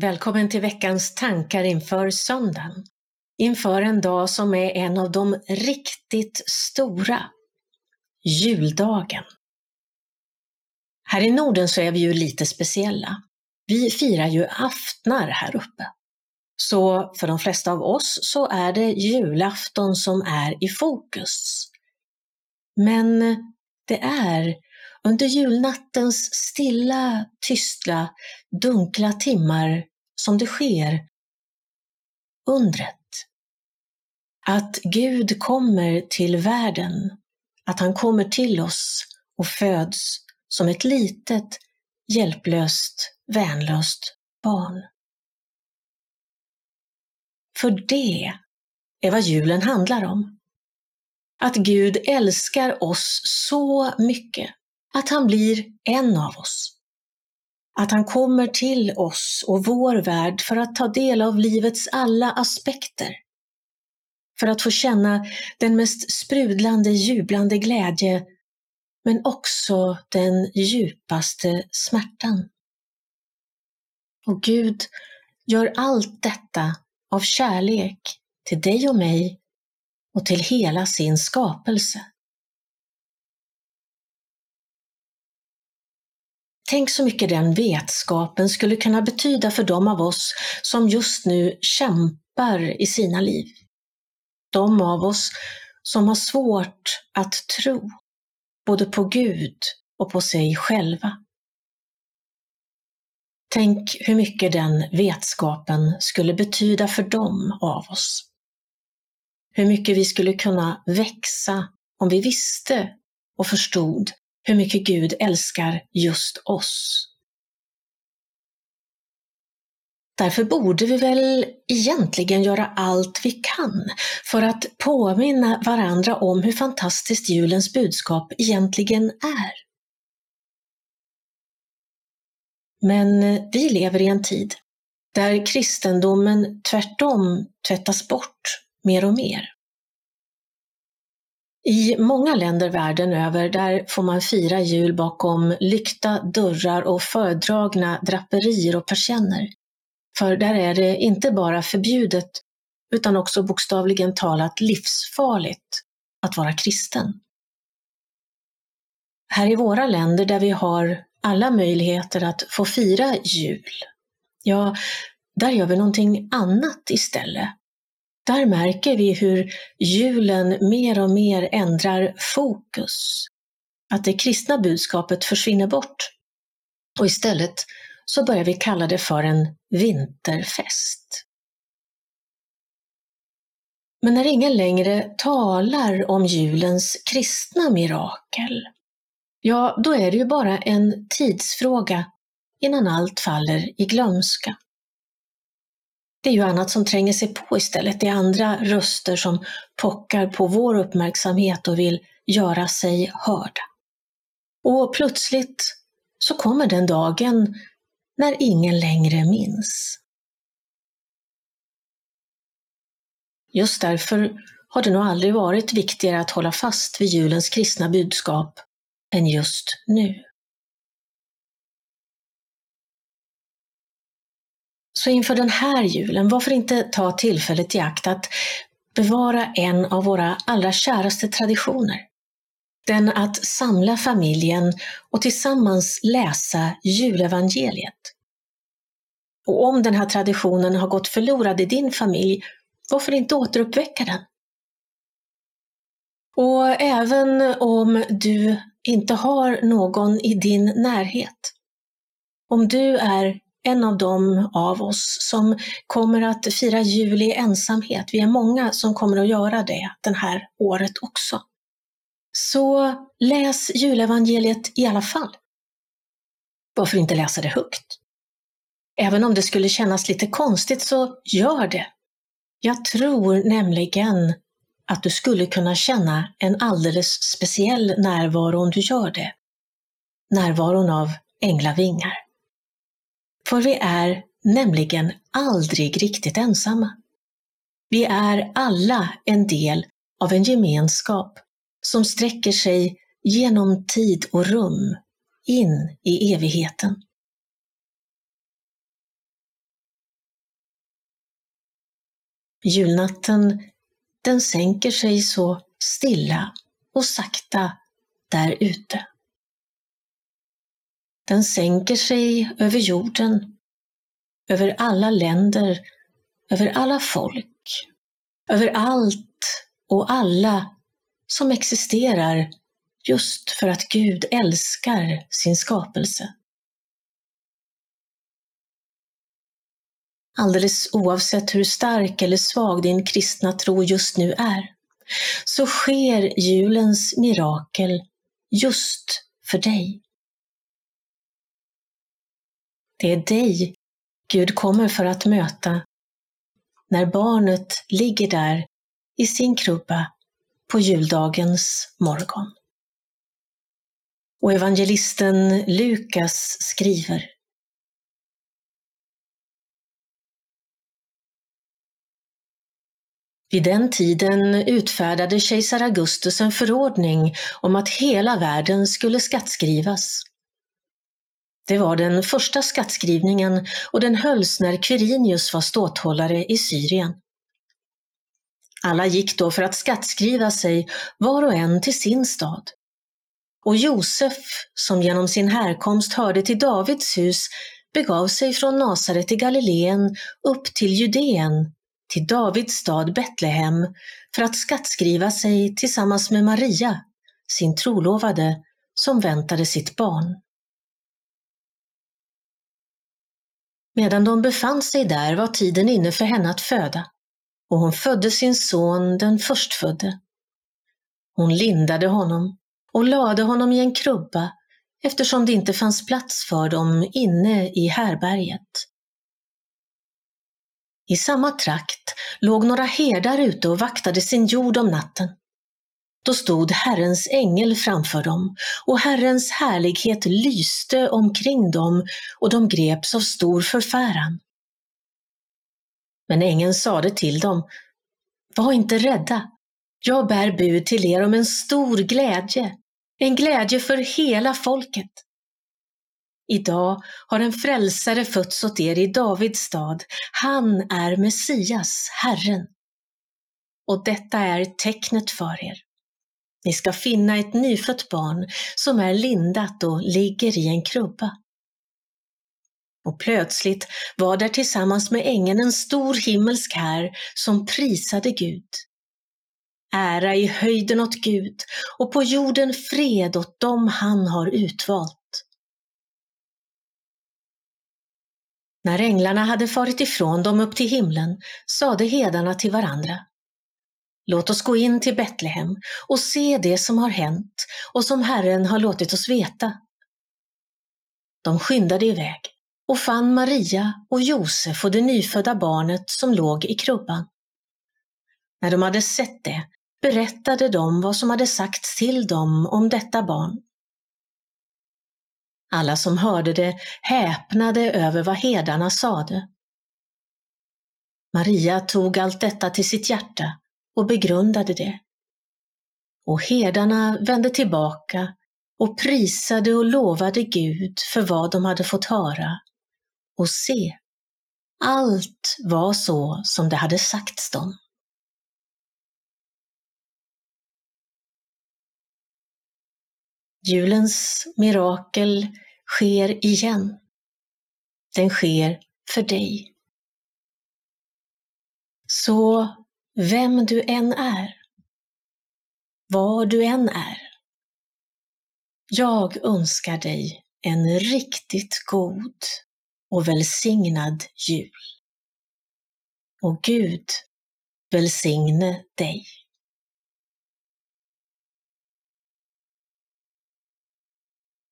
Välkommen till veckans tankar inför söndagen. Inför en dag som är en av de riktigt stora, juldagen. Här i Norden så är vi ju lite speciella. Vi firar ju aftnar här uppe. Så för de flesta av oss så är det julafton som är i fokus. Men det är under julnattens stilla, tysta, dunkla timmar som det sker undret. Att Gud kommer till världen, att han kommer till oss och föds som ett litet, hjälplöst, vänlöst barn. För det är vad julen handlar om. Att Gud älskar oss så mycket att han blir en av oss. Att han kommer till oss och vår värld för att ta del av livets alla aspekter. För att få känna den mest sprudlande, jublande glädje, men också den djupaste smärtan. Och Gud gör allt detta av kärlek till dig och mig och till hela sin skapelse. Tänk så mycket den vetskapen skulle kunna betyda för de av oss som just nu kämpar i sina liv. De av oss som har svårt att tro, både på Gud och på sig själva. Tänk hur mycket den vetskapen skulle betyda för dem av oss. Hur mycket vi skulle kunna växa om vi visste och förstod hur mycket Gud älskar just oss. Därför borde vi väl egentligen göra allt vi kan för att påminna varandra om hur fantastiskt julens budskap egentligen är. Men vi lever i en tid där kristendomen tvärtom tvättas bort mer och mer. I många länder världen över där får man fira jul bakom lyckta dörrar och fördragna draperier och persienner. För där är det inte bara förbjudet utan också bokstavligen talat livsfarligt att vara kristen. Här i våra länder där vi har alla möjligheter att få fira jul, ja, där gör vi någonting annat istället. Där märker vi hur julen mer och mer ändrar fokus. Att det kristna budskapet försvinner bort. Och istället så börjar vi kalla det för en vinterfest. Men när ingen längre talar om julens kristna mirakel, ja, då är det ju bara en tidsfråga innan allt faller i glömska. Det är ju annat som tränger sig på istället. Det är andra röster som pockar på vår uppmärksamhet och vill göra sig hörda. Och plötsligt så kommer den dagen när ingen längre minns. Just därför har det nog aldrig varit viktigare att hålla fast vid julens kristna budskap än just nu. Så inför den här julen, varför inte ta tillfället i akt att bevara en av våra allra käraste traditioner? Den att samla familjen och tillsammans läsa julevangeliet. Och om den här traditionen har gått förlorad i din familj, varför inte återuppväcka den? Och även om du inte har någon i din närhet, om du är en av dem av oss som kommer att fira jul i ensamhet. Vi är många som kommer att göra det det här året också. Så läs julevangeliet i alla fall. Varför inte läsa det högt? Även om det skulle kännas lite konstigt så gör det. Jag tror nämligen att du skulle kunna känna en alldeles speciell närvaro om du gör det. Närvaron av änglavingar. För vi är nämligen aldrig riktigt ensamma. Vi är alla en del av en gemenskap som sträcker sig genom tid och rum in i evigheten. Julnatten, den sänker sig så stilla och sakta där ute. Den sänker sig över jorden, över alla länder, över alla folk, över allt och alla som existerar just för att Gud älskar sin skapelse. Alldeles oavsett hur stark eller svag din kristna tro just nu är, så sker julens mirakel just för dig. Det är dig Gud kommer för att möta när barnet ligger där i sin krubba på juldagens morgon. Och evangelisten Lukas skriver Vid den tiden utfärdade kejsar Augustus en förordning om att hela världen skulle skattskrivas. Det var den första skattskrivningen och den hölls när Quirinius var ståthållare i Syrien. Alla gick då för att skattskriva sig, var och en till sin stad. Och Josef, som genom sin härkomst hörde till Davids hus, begav sig från Nasaret i Galileen upp till Judeen, till Davids stad Betlehem, för att skattskriva sig tillsammans med Maria, sin trolovade, som väntade sitt barn. Medan de befann sig där var tiden inne för henne att föda, och hon födde sin son, den förstfödde. Hon lindade honom och lade honom i en krubba eftersom det inte fanns plats för dem inne i härberget. I samma trakt låg några herdar ute och vaktade sin jord om natten. Då stod Herrens ängel framför dem och Herrens härlighet lyste omkring dem och de greps av stor förfäran. Men ängeln sade till dem, var inte rädda. Jag bär bud till er om en stor glädje, en glädje för hela folket. Idag har en frälsare fötts åt er i Davids stad. Han är Messias, Herren. Och detta är tecknet för er. Ni ska finna ett nyfött barn som är lindat och ligger i en krubba. Och plötsligt var där tillsammans med ängeln en stor himmelsk här som prisade Gud. Ära i höjden åt Gud och på jorden fred åt dem han har utvalt. När änglarna hade farit ifrån dem upp till himlen sade hedarna till varandra Låt oss gå in till Betlehem och se det som har hänt och som Herren har låtit oss veta. De skyndade iväg och fann Maria och Josef och det nyfödda barnet som låg i krubban. När de hade sett det berättade de vad som hade sagts till dem om detta barn. Alla som hörde det häpnade över vad hedarna sade. Maria tog allt detta till sitt hjärta och begrundade det. Och herdarna vände tillbaka och prisade och lovade Gud för vad de hade fått höra. Och se, allt var så som det hade sagts dem. Julens mirakel sker igen. Den sker för dig. Så vem du än är, var du än är, jag önskar dig en riktigt god och välsignad jul. Och Gud välsigne dig.